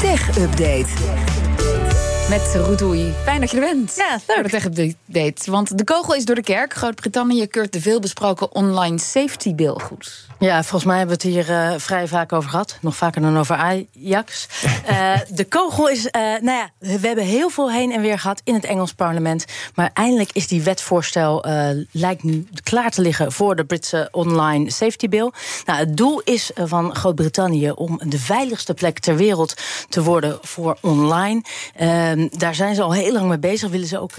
Tech Update. Met Roedoei. Fijn dat je er bent. Ja, Voor de tech-update. Want de kogel is door de kerk. Groot-Brittannië keurt de veelbesproken online safety bill goed. Ja, volgens mij hebben we het hier eh, vrij vaak over gehad. Nog vaker dan over Ajax. Eh, de kogel is, eh, nou ja, we hebben heel veel heen en weer gehad in het Engels parlement. Maar eindelijk is die wetvoorstel, lijkt nu klaar te liggen voor de Britse online safety bill. Nou, het doel is van Groot-Brittannië om de veiligste plek ter wereld te worden voor online. Ehm, daar zijn ze al heel lang mee bezig. Willen ze ook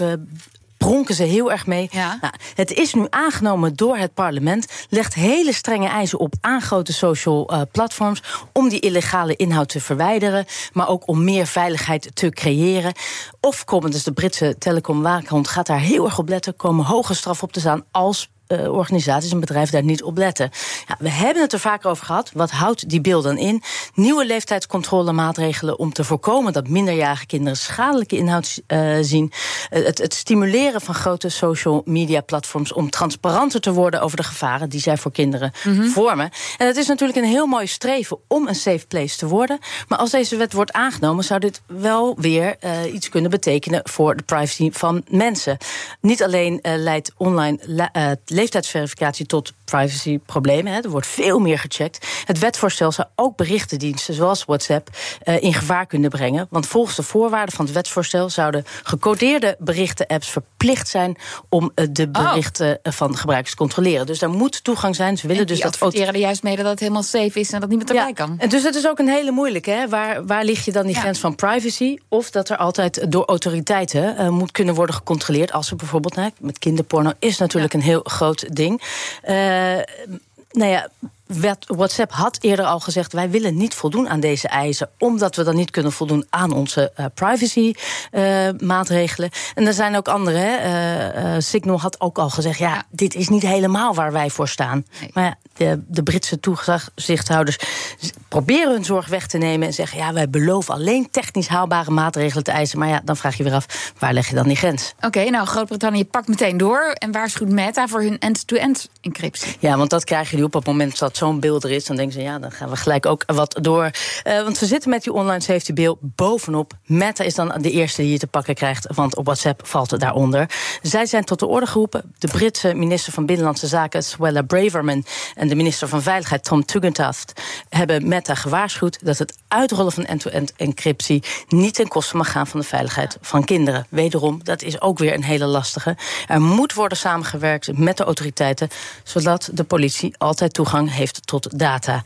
pronken ze heel erg mee. Ja. Nou, het is nu aangenomen door het parlement. Legt hele strenge eisen op aan grote social uh, platforms. om die illegale inhoud te verwijderen. maar ook om meer veiligheid te creëren. Of komen dus de Britse telecomwaakhond gaat daar heel erg op letten. komen hoge straf op te staan als uh, organisaties en bedrijven daar niet op letten. Ja, we hebben het er vaker over gehad. Wat houdt die beelden in? Nieuwe leeftijdscontrolemaatregelen om te voorkomen dat minderjarige kinderen schadelijke inhoud uh, zien. Uh, het, het, stimuleren van grote social media platforms om transparanter te worden over de gevaren die zij voor kinderen mm -hmm. vormen. En het is natuurlijk een heel mooi streven om een safe place te worden. Maar als deze wet wordt aangenomen, zou dit wel weer iets kunnen betekenen voor de privacy van mensen. Niet alleen leidt online leeftijdsverificatie tot privacyproblemen. Hè. Er wordt veel meer gecheckt. Het wetvoorstel zou ook berichtendiensten zoals WhatsApp uh, in gevaar kunnen brengen. Want volgens de voorwaarden van het wetsvoorstel zouden gecodeerde berichten-apps verplicht zijn om uh, de berichten oh. van gebruikers te controleren. Dus daar moet toegang zijn. Ze willen en dus dat. er juist mee dat het helemaal safe is en dat niemand erbij ja. kan. En dus dat is ook een hele moeilijke. Hè? Waar, waar lig je dan die ja. grens van privacy? Of dat er altijd door autoriteiten uh, moet kunnen worden gecontroleerd. Als er bijvoorbeeld hè, met kinderporno is natuurlijk ja. een heel groot ding. Uh, nou ja, WhatsApp had eerder al gezegd: wij willen niet voldoen aan deze eisen, omdat we dan niet kunnen voldoen aan onze uh, privacy-maatregelen. Uh, en er zijn ook andere. Hè? Uh, Signal had ook al gezegd: ja, dit is niet helemaal waar wij voor staan. Nee. Maar ja, de, de Britse toezichthouders proberen hun zorg weg te nemen en zeggen: ja, wij beloven alleen technisch haalbare maatregelen te eisen. Maar ja, dan vraag je weer af: waar leg je dan die grens? Oké, okay, nou, Groot-Brittannië pakt meteen door en waarschuwt Meta voor hun end-to-end encryptie. Ja, want dat krijg je nu op het moment dat zo'n beeld er is, dan denken ze, ja, dan gaan we gelijk ook wat door. Uh, want we zitten met die online safety bill bovenop. Meta is dan de eerste die je te pakken krijgt, want op WhatsApp valt het daaronder. Zij zijn tot de orde geroepen. De Britse minister van Binnenlandse Zaken, Swella Braverman, en de minister van Veiligheid, Tom Tugendhat, hebben Meta gewaarschuwd dat het uitrollen van end-to-end encryptie niet ten koste mag gaan van de veiligheid van kinderen. Wederom, dat is ook weer een hele lastige. Er moet worden samengewerkt met de autoriteiten, zodat de politie altijd toegang heeft tot data.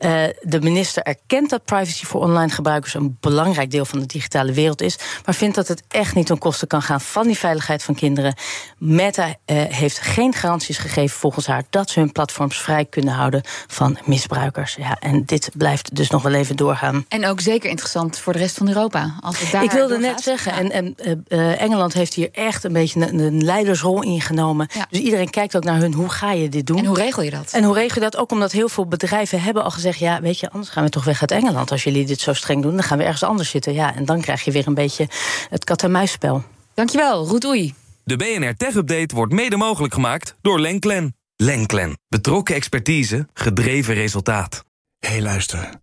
Uh, de minister erkent dat privacy voor online gebruikers een belangrijk deel van de digitale wereld is, maar vindt dat het echt niet ten koste kan gaan van die veiligheid van kinderen. Meta uh, heeft geen garanties gegeven volgens haar dat ze hun platforms vrij kunnen houden van misbruikers. Ja, en dit blijft dus nog wel even doorgaan. En ook zeker interessant voor de rest van Europa. Als het daar Ik wilde net zeggen, ja. en, en uh, Engeland heeft hier echt een beetje een, een leidersrol ingenomen. Ja. Dus iedereen kijkt ook naar hun, hoe ga je dit doen? En hoe regel je dat? En hoe regel je dat? Ook omdat heel veel bedrijven hebben al gezegd... ja, weet je, anders gaan we toch weg uit Engeland. Als jullie dit zo streng doen, dan gaan we ergens anders zitten. Ja, en dan krijg je weer een beetje het kat-en-muisspel. Dankjewel, Roet Oei. De BNR Tech Update wordt mede mogelijk gemaakt door Lenklen. Lenklen. Betrokken expertise, gedreven resultaat. Hé, hey, luister.